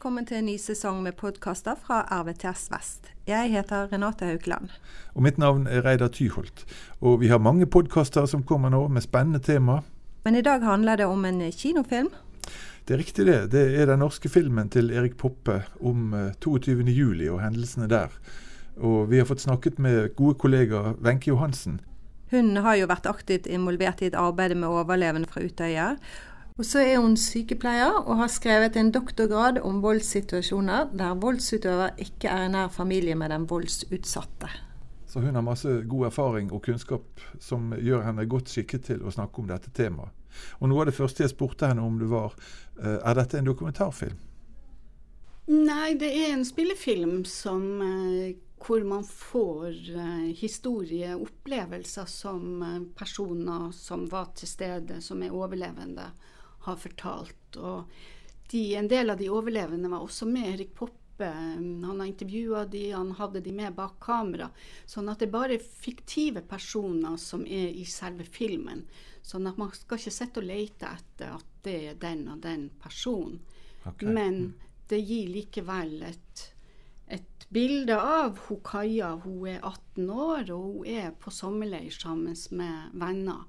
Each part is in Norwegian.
Velkommen til en ny sesong med podkaster fra RVTS Vest. Jeg heter Renate Haukeland. Og mitt navn er Reidar Tyholt. Og vi har mange podkaster som kommer nå med spennende tema. Men i dag handler det om en kinofilm. Det er riktig det. Det er den norske filmen til Erik Poppe om 22.07 og hendelsene der. Og vi har fått snakket med gode kollega Wenche Johansen. Hun har jo vært aktivt involvert i et arbeid med overlevende fra Utøya. Og så er hun sykepleier og har skrevet en doktorgrad om voldssituasjoner der voldsutøver ikke er i nær familie med den voldsutsatte. Så hun har masse god erfaring og kunnskap som gjør henne godt skikket til å snakke om dette temaet. Og Noe av det første jeg spurte henne om det var eh, er dette en dokumentarfilm? Nei, det er en spillefilm som, eh, hvor man får historieopplevelser historie, opplevelser som personer som var til stede, som er overlevende, har fortalt. Og de, en del av de overlevende var også med Erik Poppe. Han har intervjua de, han hadde de med bak kamera. Sånn at det er bare fiktive personer som er i selve filmen. Sånn at man skal ikke sitte og lete etter at det er den og den personen. Okay. Men det gir likevel et, et bilde av hun Kaja. Hun er 18 år, og hun er på sommerleir sammen med venner.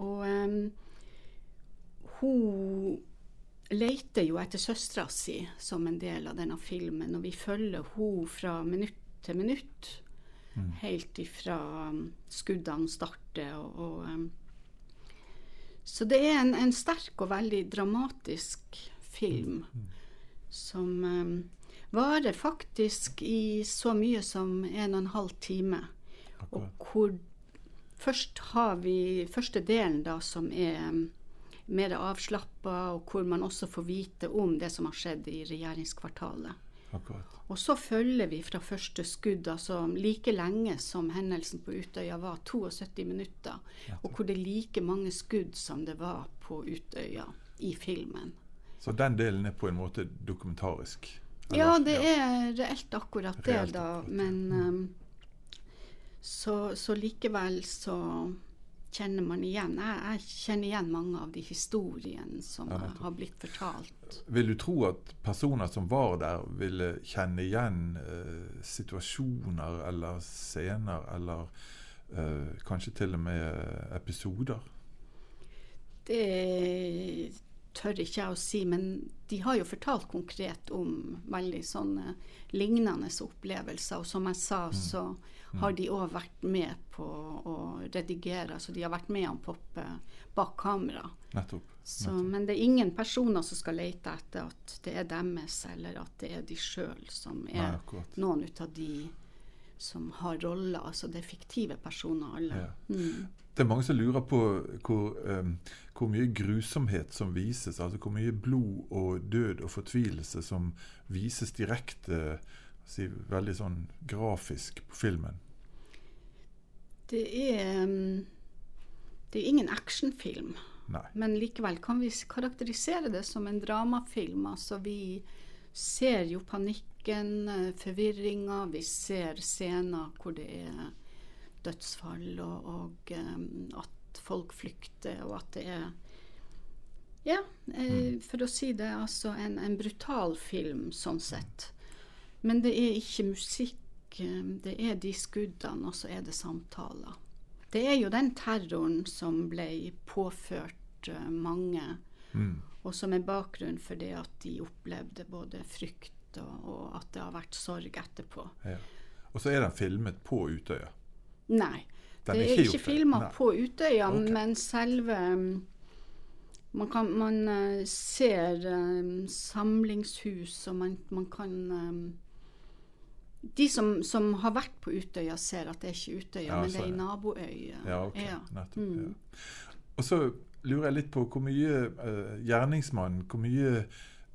Og um, hun leter jo etter søstera si som en del av denne filmen, og vi følger hun fra minutt til minutt. Mm. Helt ifra um, skuddene starter. Og, og, um, så det er en, en, sterk og veldig dramatisk film mm. som um, varer faktisk i så mye som en og en halv time. Akkurat. Og hvor først har vi første delen da som er um, mer avslappa, og hvor man også får vite om det som har skjedd i regjeringskvartalet. Akkurat. Og så følger vi fra første skudd, altså like lenge som hendelsen på Utøya var, 72 minutter, ja, og hvor det er like mange skudd som det var på Utøya i filmen. Så den delen er på en måte dokumentarisk? Eller? Ja, det er reelt akkurat det, reelt da. Men um, så, så likevel så kjenner man igjen. Jeg, jeg, kjenner igjen mange av de historiene som ja, har blitt fortalt. Vil du tro at personer som var der, ville kjenne igjen eh, situasjoner eller scener, eller eh, kanskje til og med episoder? Det tør ikke jeg å si, men de har jo fortalt konkret om veldig sånne lignende opplevelser. Og som jeg sa, mm. så mm. har de òg vært med på å redigere. Så de har vært med han Poppe bak kamera. Nettopp. Så, men det er ingen personer som skal lete etter at det er deres, eller at det er de sjøl som er Nei, noen ut av de som har roller. Altså det er fiktive personer, alle. Ja. Mm. Det er mange som lurer på hvor, um, hvor, mye grusomhet som vises. Altså hvor mye blod og død og fortvilelse som vises direkte, si, veldig sånn grafisk på filmen. Det er, um, det er ingen actionfilm. Nei. Men likevel kan vi karakterisere det som en dramafilm. Altså vi ser jo panikken, eh, forvirringa. Vi ser scener hvor det er dødsfall, og, og um, at folk flykter, og at det er Ja, eh, mm. for å si det, altså en, en, brutal film sånn sett. Men det er ikke musikk, det er de skuddene, og så er det samtaler. Det er jo den terroren som ble påført uh, mange, mm. og som er bakgrunnen for det at de opplevde både frykt og, og at det har vært sorg etterpå. Ja. Og så er den filmet på Utøya. Nei. Den det er ikke, ikke filma på Utøya, okay. men selve um, Man, kan, man uh, ser um, samlingshus, og man, man kan um, De som, som, har vært på Utøya, ser at det er ikke Utøya, ja, men det er i naboøya. Ja, okay. ja. Nettopp, mm. Og så lurer jeg litt på hvor mye uh, gjerningsmannen Hvor mye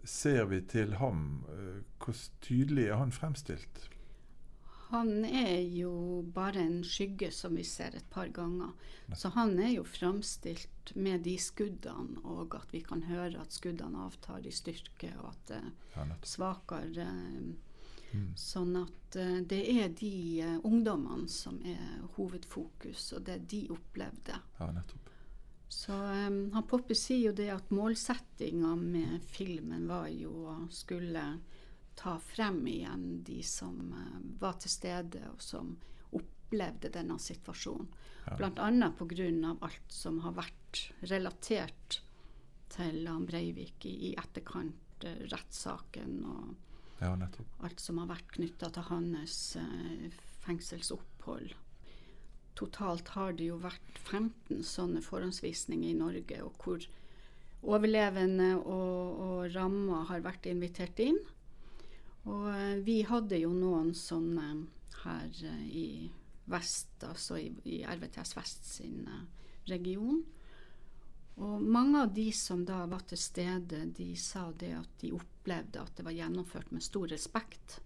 ser vi til ham? Uh, hvor tydelig er han fremstilt? Han er jo bare en skygge som vi ser et par ganger. Så han er jo framstilt med de skuddene, og at vi kan høre at skuddene avtar i styrke, og at er svakere. Mm. Sånn at uh, det er de uh, ungdommene som er hovedfokus, og det de opplevde. Ja, nettopp. Så um, han Poppe sier jo det at målsettinga med filmen var jo å skulle ta frem igjen de som uh, var til stede, og som opplevde denne situasjonen. Ja. Bl.a. pga. alt som har vært relatert til han Breivik i, i etterkant, rettssaken og ja, alt som har vært knytta til hans uh, fengselsopphold. Totalt har det jo vært 15 sånne forhåndsvisninger i Norge, og hvor overlevende og, og ramma har vært invitert inn. Og eh, vi hadde jo noen sånne her eh, i vest, altså i, i RVTS Vest sin eh, region. Og mange av de som da var til stede, de sa det at de opplevde at det var gjennomført med stor respekt.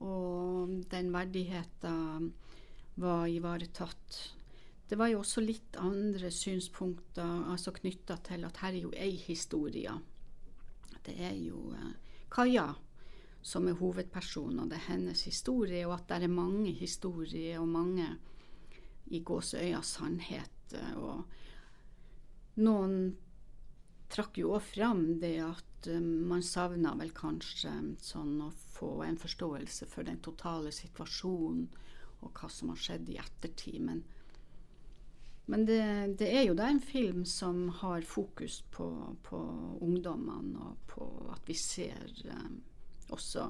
Og den verdigheten var ivaretatt. Det var jo også litt andre synspunkter altså knytta til at her er jo ei historie. Det er jo eh, Kaja som er hovedpersonen, og det er hennes historie, og at det er mange historier og mange i gåseøya sannheter. Og noen trakk jo òg fram det at um, man savna vel kanskje sånn å få en forståelse for den totale situasjonen og hva som har skjedd i ettertid. Men, men det, det, er jo da en film som har fokus på, på ungdommene, og på at vi ser um, også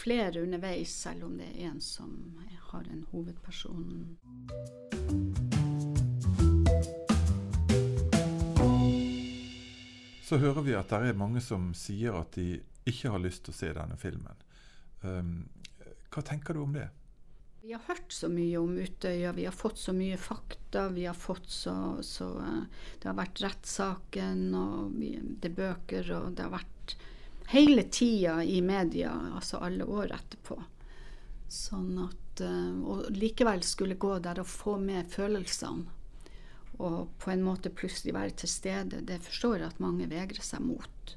flere underveis, selv om det er en som har en hovedperson. Så hører vi at det er mange som sier at de ikke har lyst til å se denne filmen. Um, hva tenker du om det? Vi har hørt så mye om Utøya, vi har fått så mye fakta. vi har fått så, så uh, Det har vært rettssaken, og vi, det er bøker, og det har vært hele tida i media, altså alle år etterpå. Sånn at uh, Og likevel skulle gå der og få med følelsene, og på en måte plutselig være til stede, det forstår jeg at mange vegrer seg mot.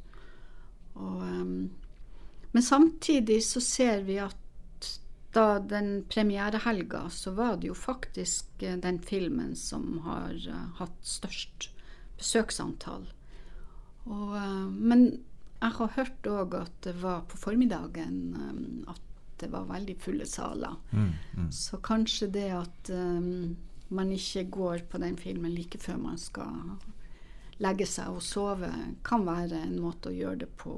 Og, um, men samtidig så ser vi at da den premierehelga, så var det jo faktisk eh, den filmen som har uh, hatt størst besøksantall. Og, uh, men jeg har hørt òg at det var på formiddagen um, at det var veldig fulle saler. Mm, mm. Så kanskje det at um, man ikke går på den filmen like før man skal legge seg og sove, kan være en måte å gjøre det på.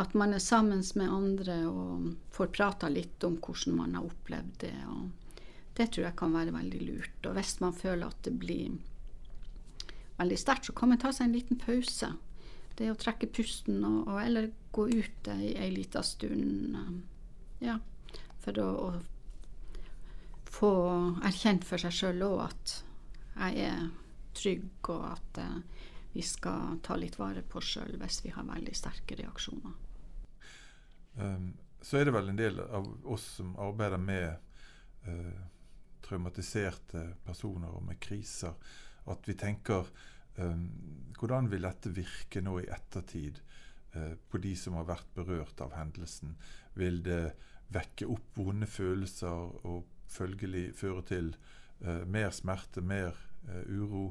At man er sammen med andre og får prata litt om hvordan man har opplevd det. det tror jeg kan være veldig lurt. Og hvis man føler at det blir veldig sterkt, så kan man ta seg en liten pause. Det å trekke pusten og, og eller gå ut ei, ei lita stund. Ja, for å, å få erkjent for seg sjøl òg at jeg er trygg, og at uh, vi skal ta litt vare på sjøl hvis vi har veldig sterke reaksjoner. Um, så er det vel en del av oss som arbeider med uh, traumatiserte personer og med kriser, at vi tenker um, hvordan vil dette virke nå i ettertid uh, på de som har vært berørt av hendelsen? Vil det vekke opp vonde følelser og følgelig føre til uh, mer smerte, mer uro?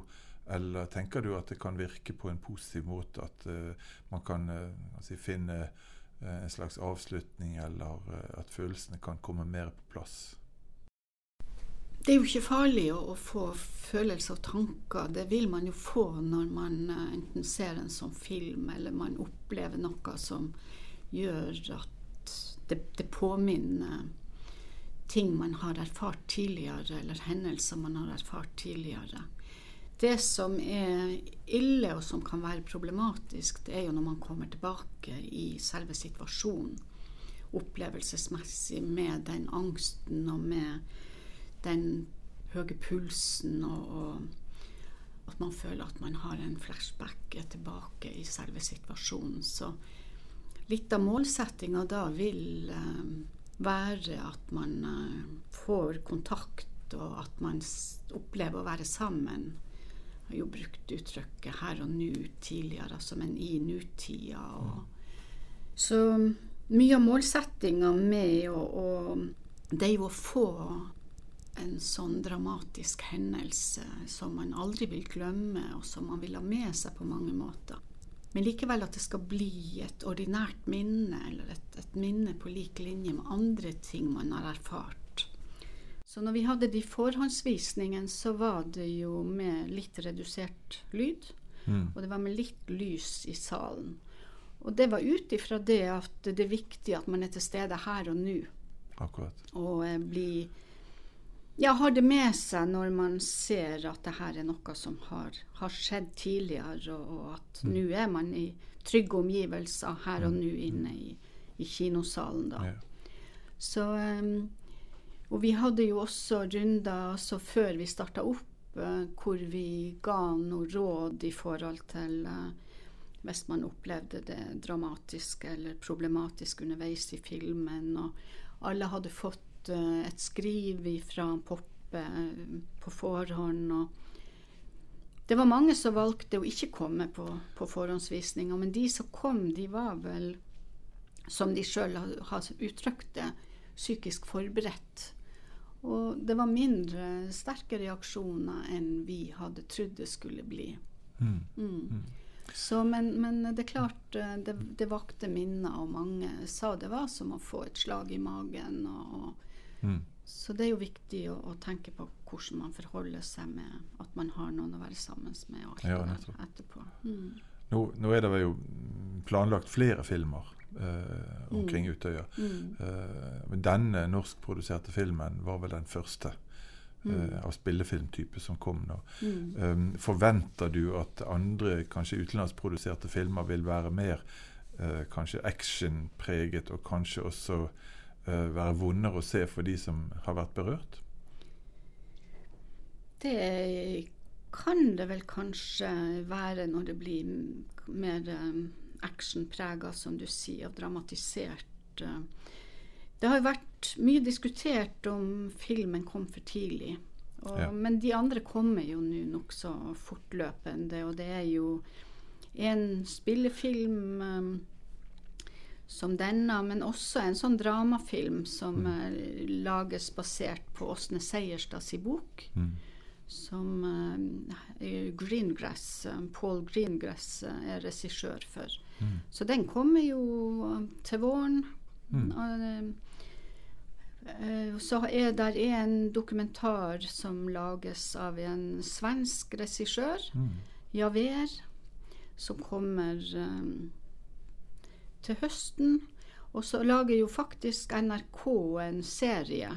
Eller tenker du at det kan virke på en positiv måte, at uh, man kan si, finne uh, en slags avslutning, eller at følelsene kan komme mer på plass? Det er jo ikke farlig å, å, få følelser og tanker. Det vil man jo få når man enten ser en sånn film, eller man opplever noe som gjør at det, det påminner ting man har erfart tidligere, eller hendelser man har erfart tidligere. Det som er ille, og som kan være problematisk, det er jo når man kommer tilbake i selve situasjonen. Opplevelsesmessig med den angsten og med den høye pulsen og, og at man føler at man har en flashback tilbake i selve situasjonen. Så litt av målsettinga da vil eh, være at man eh, får kontakt, og at man opplever å være sammen har jo brukt uttrykket 'her og nå' tidligere, altså, men i nutida. Så mye av målsettinga med å, å, Det er jo å få en sånn dramatisk hendelse som man aldri vil glemme, og som man vil ha med seg på mange måter. Men likevel at det skal bli et ordinært minne, eller et, et minne på lik linje med andre ting man har erfart. Så når vi hadde de forhåndsvisningene, så var det jo med litt redusert lyd. Mm. Og det var med litt lys i salen. Og det var ut ifra det at det er viktig at man er til stede her og nå. Akkurat. Og eh, blir ja, har det med seg når man ser at det her er noe som har, har skjedd tidligere, og, og at Mm. nå er man i trygge omgivelser her og nå inne i, i kinosalen, da. Ja. Så, um, og vi hadde jo også runder altså før vi starta opp, uh, hvor vi ga noe råd i forhold til uh, hvis man opplevde det dramatisk eller problematisk underveis i filmen. Og alle hadde fått eh, et skriv fra Poppe eh, på forhånd. og det var mange som valgte å ikke komme på, på forhåndsvisninga, men de som kom, de var vel, som de sjøl har, uttrykt det, psykisk forberedt. Og det var mindre sterke reaksjoner enn vi hadde trodd det skulle bli. Mm. Mm. Så, men, men det er klart, eh, det, det vakte minner, og mange sa det var som å få et slag i magen. Og, og, Mm. så det er jo viktig å, å tenke på hvordan man forholder seg med at man har noen å være sammen med alt Ja, etterpå. Mm. Nå, nå er det vel jo planlagt flere filmer eh, omkring Utøya. Mm. Eh, men denne norskproduserte filmen var vel den første eh, av spillefilmtype som kom nå. Mm. Um, forventer du at andre, kanskje utenlandsproduserte filmer vil være mer eh, kanskje actionpreget, og kanskje også være vondere å se for de som har vært berørt? Det kan det vel kanskje være når det blir mer um, actionprega, som du sier, og dramatisert. eh. Det har jo vært mye diskutert om filmen kom for tidlig. Og, Ja. Men de andre kommer jo nå nokså fortløpende, og det er jo en spillefilm um, som denne, men også en sånn dramafilm som eh, lages basert på Åsne Seierstads bok Mm. som eh, Greengrass, eh, Paul Greengrass er regissør for. Mm. Så den kommer jo til våren. Mm. Og, så er der en dokumentar som lages av en svensk regissør, Mm. Javer, som kommer eh, til høsten. Og så lager jo faktisk NRK en serie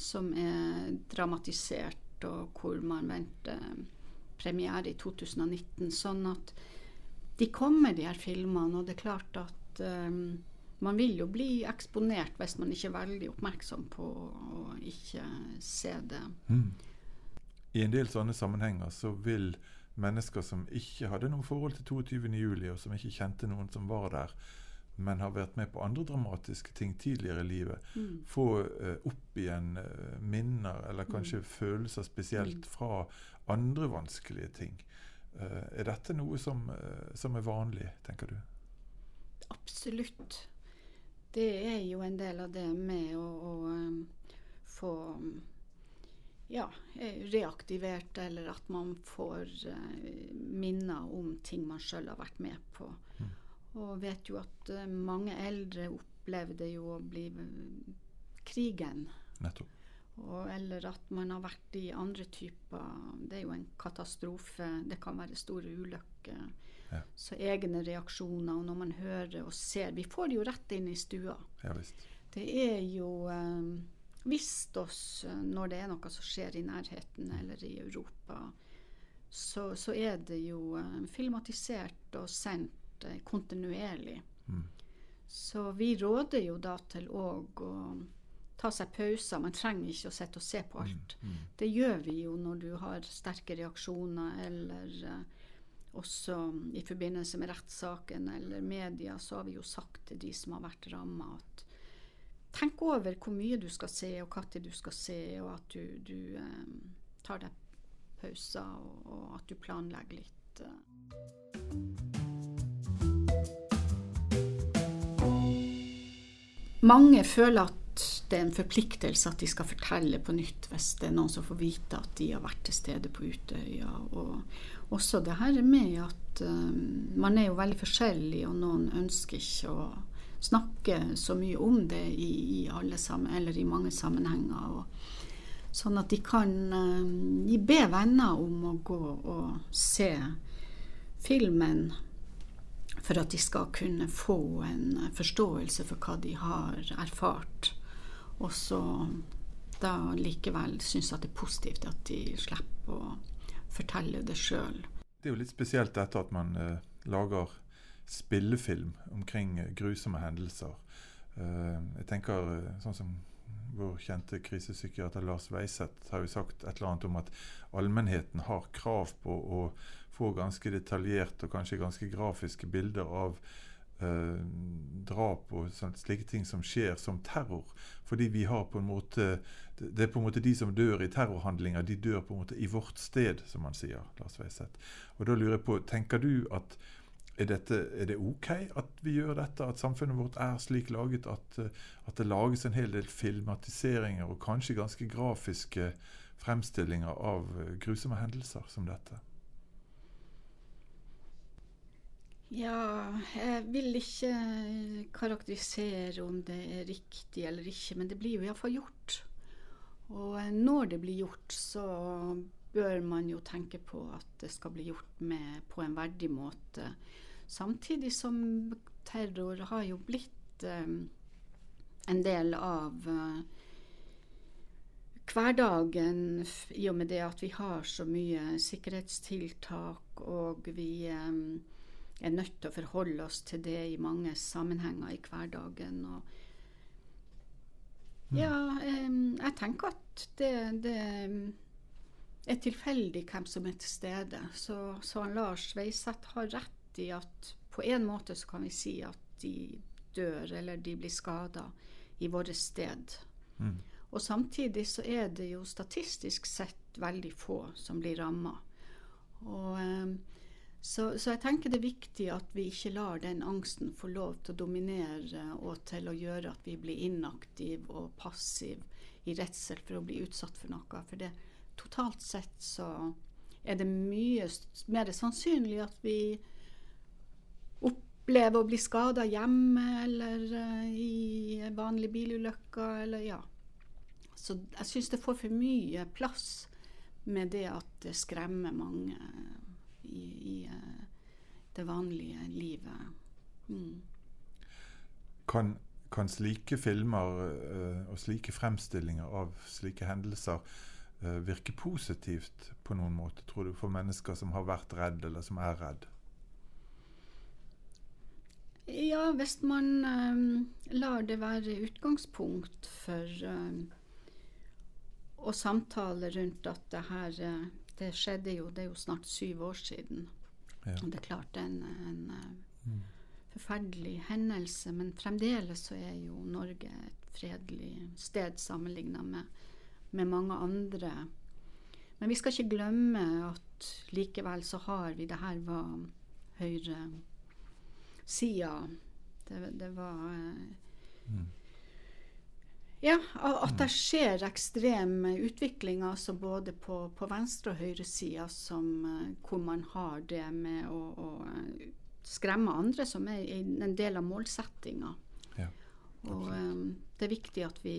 som er dramatisert, og hvor man venter premiere i 2019. Sånn at de kommer, de her filmene, og det er klart at um, man vil jo bli eksponert hvis man ikke er veldig oppmerksom på å ikke se det. Mm. I en del sånne sammenhenger så vil mennesker som ikke hadde noe forhold til 22.07, og som ikke kjente noen som var der, men har vært med på andre dramatiske ting tidligere i livet, Mm. få eh, opp igjen eh, minner eller kanskje følelser spesielt fra andre vanskelige ting. Eh, er dette noe som, som er vanlig, tenker du? Absolutt. Det er jo en del av det med å, å um, få um, ja, reaktivert, eller at man får minner om ting man sjøl har vært med på. Mm. Og vet jo at eh, mange eldre opplevde jo å bli krigen. Nettopp. Og, eller at man har vært i andre typer Det er jo en katastrofe. Det kan være store ulykker. Ja. Så egne reaksjoner. Og når man hører og ser Vi får det jo rett inn i stua. Ja visst. Det er jo eh, visst oss eh, når det er noe som skjer i nærheten eller i Europa, så, så er det jo eh, filmatisert og sendt eh, kontinuerlig. Mm. Så vi råder jo da til òg å ta seg pauser. Man trenger ikke å sitte og se på alt. Mm. Det gjør vi jo når du har sterke reaksjoner, eller eh, også i forbindelse med rettssaken eller media, så har vi jo sagt til de som har vært ramma, at tenk over hvor mye du skal se, og når du skal se, og at du, du eh, tar deg pauser, og, og at du planlegger litt. eh. Mange føler at det er en forpliktelse at de skal fortelle på nytt hvis det er noen som får vite at de har vært til stede på Utøya. Og også det her med at um, man er jo veldig forskjellig, og noen ønsker ikke å snakke så mye om det i, i, sammen, i mange sammenhenger. Og, sånn at de kan de be venner om å gå og se filmen for at de skal kunne få en forståelse for hva de har erfart. Og så da likevel synes at det er positivt at de slipper å fortelle det sjøl. Det er jo litt spesielt dette at man eh, lager spillefilm omkring grusomme hendelser. Uh, jeg tenker eh, sånn som vår kjente krisepsykiater Lars Weiseth har jo sagt et eller annet om at allmennheten har krav på å få ganske detaljerte og kanskje ganske grafiske bilder av eh, drap og sånt, slike ting som skjer som terror. Fordi vi har på en måte Det er på en måte de som dør i terrorhandlinger, de dør på en måte i vårt sted, som han sier. Lars Weiseth. Og da lurer jeg på, tenker du at er, dette, er, det OK at vi gjør dette, at samfunnet vårt er slik laget at, at, det lages en hel del filmatiseringer og kanskje ganske grafiske fremstillinger av grusomme hendelser som dette? Ja, jeg vil ikke karakterisere om det er riktig eller ikke, men det blir jo iallfall gjort. Og når det blir gjort, så bør man jo tenke på at det skal bli gjort med, på en verdig måte. Samtidig som terror har jo blitt eh, en del av eh, hverdagen i og med det at vi har så mye sikkerhetstiltak og vi eh, er nødt til å forholde oss til det i mange sammenhenger i hverdagen. Og mm. ja, jeg tenker at det, det, er tilfeldig hvem som er til stede. Så, så Lars Veiseth har rett i at på en måte så kan vi si at de dør eller de blir skada i vårt sted. Mm. Og samtidig så er det jo statistisk sett veldig få som blir ramma. Um, så, så, jeg tenker det er viktig at vi ikke lar den angsten få lov til å dominere og til å gjøre at vi blir inaktive og passive i redsel for å bli utsatt for noe. For det, totalt sett så er det mye mer sannsynlig at vi opplever å bli skada hjemme eller uh, i vanlige bilulykker eller ja. Så jeg syns det får for mye plass med det at det skremmer mange i, i uh, det vanlige livet. Mm. Kan, kan, slike filmer og slike fremstillinger av slike hendelser virke positivt på noen måte, tror du, for mennesker som har vært redd, eller som er redd? Ja, hvis man um, lar det være utgangspunkt for um, å samtale rundt at det her det skjedde jo, det er jo snart syv år siden. Ja. Og det er klart en, en mm. forferdelig hendelse, men fremdeles så er jo Norge et fredelig sted sammenligna med, med, mange andre. Men vi skal ikke glemme at likevel så har vi Det her var høyresida. Det, det var mm. Ja, at det skjer ekstrem utvikling altså både på, på venstre- og høyresida uh, hvor man har det med å, å, eh, skremme andre, som er en del av målsettinga. Ja, og um, det er viktig at vi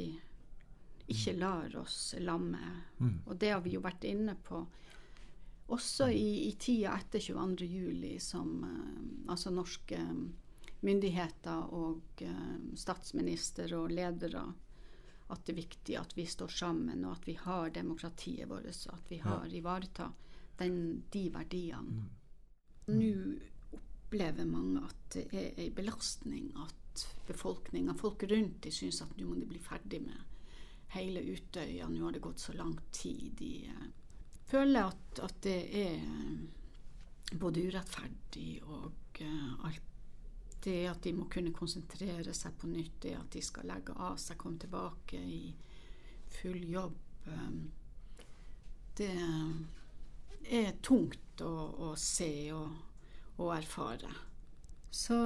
ikke lar oss lamme. Mm. Og det har vi jo vært inne på også i, i tida etter 22.07, som eh, altså norske myndigheter og eh, statsminister og ledere at det er viktig at vi står sammen, og at vi har demokratiet vårt, og at vi har ivaretatt de verdiene. Mm. Nå opplever mange at det er en belastning at befolkninga, folk rundt de syns at nå må de bli ferdig med hele Utøya, nå har det gått så lang tid. De uh, føler at, at, det er både urettferdig og uh, alt det at de må kunne konsentrere seg på nytt, det at de skal legge av seg, komme tilbake i full jobb, um, det er tungt å, å se og, og, erfare. Så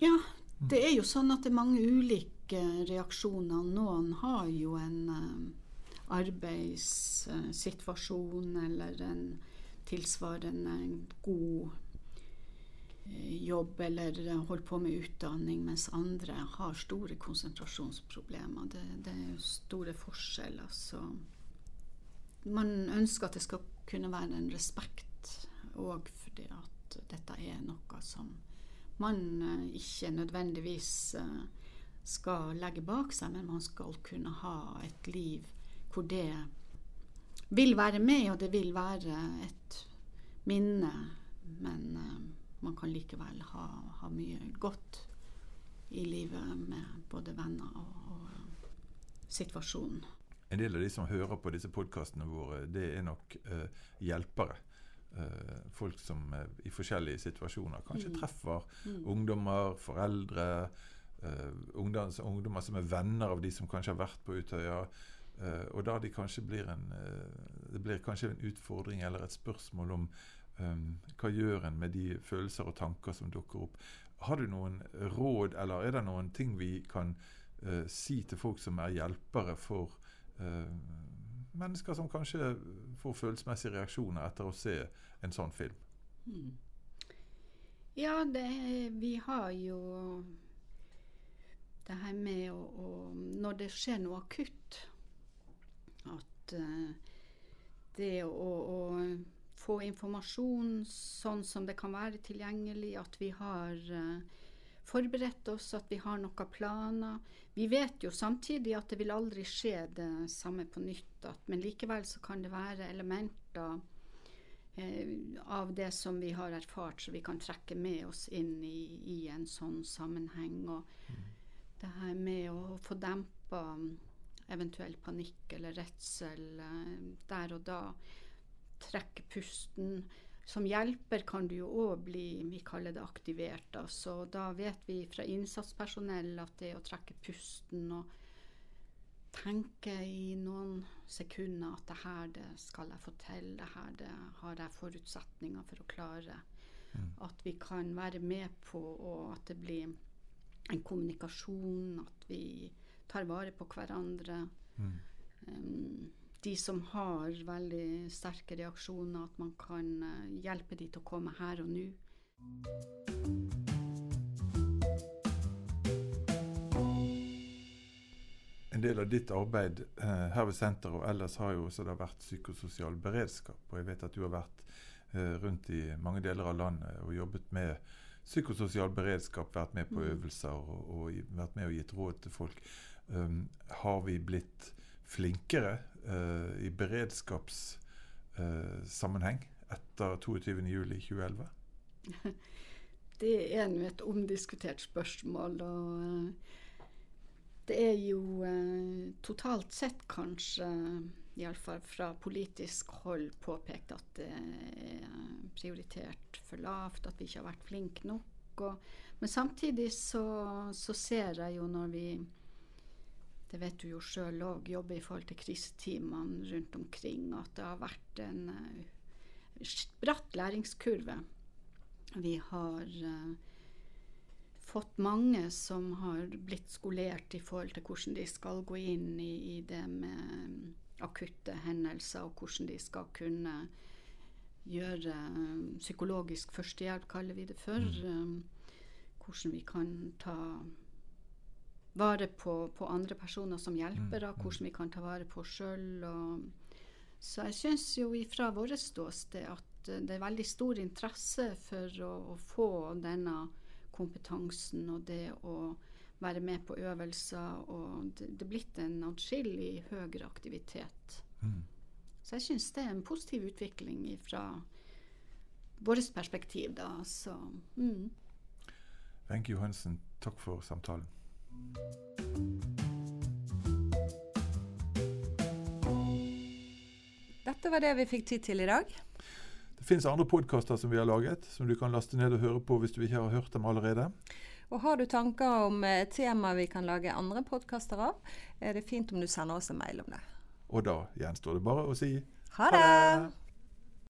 ja, det er jo sånn at det er mange ulike reaksjoner. Noen har jo en arbeidssituasjon eller en tilsvarende god jobb eller holder på med utdanning, mens andre har store konsentrasjonsproblemer. Det, det er jo store forskjeller. Så man ønsker at det skal kunne være en respekt òg fordi at dette er noe som man eh, ikke nødvendigvis eh, skal legge bak seg, men man skal kunne ha et liv hvor det vil være med, og det vil være et minne. Men eh, man kan likevel ha, ha, mye godt i livet med både venner og, og situasjonen. En del av de som hører på disse podkastene våre, det er nok uh, hjelpere. Uh, folk som uh, i forskjellige situasjoner kanskje mm. treffer mm. ungdommer, foreldre, ungdom, ungdommer som er venner av de som kanskje har vært på Utøya. Og da de blir en, det blir kanskje en utfordring eller et spørsmål om Um, hva gjør en med de følelser og tanker som dukker opp? Har du noen råd, eller er det noen ting vi kan uh, si til folk som er hjelpere for uh, mennesker som kanskje får følelsesmessige reaksjoner etter å se en sånn film? Mm. Ja, det, vi har jo det her med å, å Når det skjer noe akutt, at uh, det å, å få informasjon sånn som det kan være tilgjengelig, at vi har uh, forberedt oss, at vi har noen planer. Vi vet jo samtidig at det vil aldri skje det samme på nytt, at, men likevel så kan det være elementer uh, av det som vi har erfart, så vi kan trekke med oss inn i, i en sånn sammenheng. Og mm. det her med å få dempa eventuell panikk eller redsel uh, der og da trekke pusten. Som hjelper kan du jo òg bli vi kaller det aktivert. Da. Da vet vi fra innsatspersonell at det å trekke pusten og tenke i noen sekunder at det her det skal jeg få til, det her det har jeg forutsetninger for å klare. Mm. At vi kan være med på og at det blir en kommunikasjon, at vi tar vare på hverandre. Mm. Um, de som har veldig sterke reaksjoner, at man kan eh, hjelpe de til å komme her og nå. En del av ditt arbeid eh, her ved senteret og ellers har jo også vært psykososial beredskap. Og jeg vet at du har vært eh, rundt i mange deler av landet og jobbet med psykososial beredskap, vært med på mm. øvelser og, og vært med og gitt råd til folk. Har vi blitt flinkere uh, i beredskapssammenheng uh, etter 22.07.2011? Det er nå et omdiskutert spørsmål. og uh, det er jo totalt sett kanskje, iallfall fra politisk hold, påpekt at det er prioritert for lavt, at vi ikke har vært flinke nok. Og, men samtidig så, så, ser jeg jo når vi det vet du jo sjøl òg, jobber i forhold til kriseteamene rundt omkring, at det har vært en uh, bratt læringskurve. Vi har uh, fått mange som har blitt skolert i forhold til hvordan de skal gå inn i, i det med um, akutte hendelser, og hvordan de skal kunne gjøre psykologisk førstehjelp, kaller vi det for. Mm. Hvordan vi kan ta vare på, på, andre personer som hjelpere, mm, mm. hvordan vi kan ta vare på oss sjøl. Så jeg syns jo fra vårt ståsted at det er veldig stor interesse for å, å, få denne kompetansen og det å være med på øvelser. Og det, det er blitt en atskillig høyere aktivitet. Mm. Så jeg syns det er en positiv utvikling fra vårt perspektiv, da. Så mm. Wenche Johansen, takk for samtalen. Dette var det vi fikk tid til i dag. Det finnes andre podkaster som vi har laget, som du kan laste ned og høre på hvis du ikke har hørt dem allerede. Og Har du tanker om eh, tema vi kan lage andre podkaster av, er det fint om du sender oss en mail om det. Og da gjenstår det bare å si ha det! Ha det.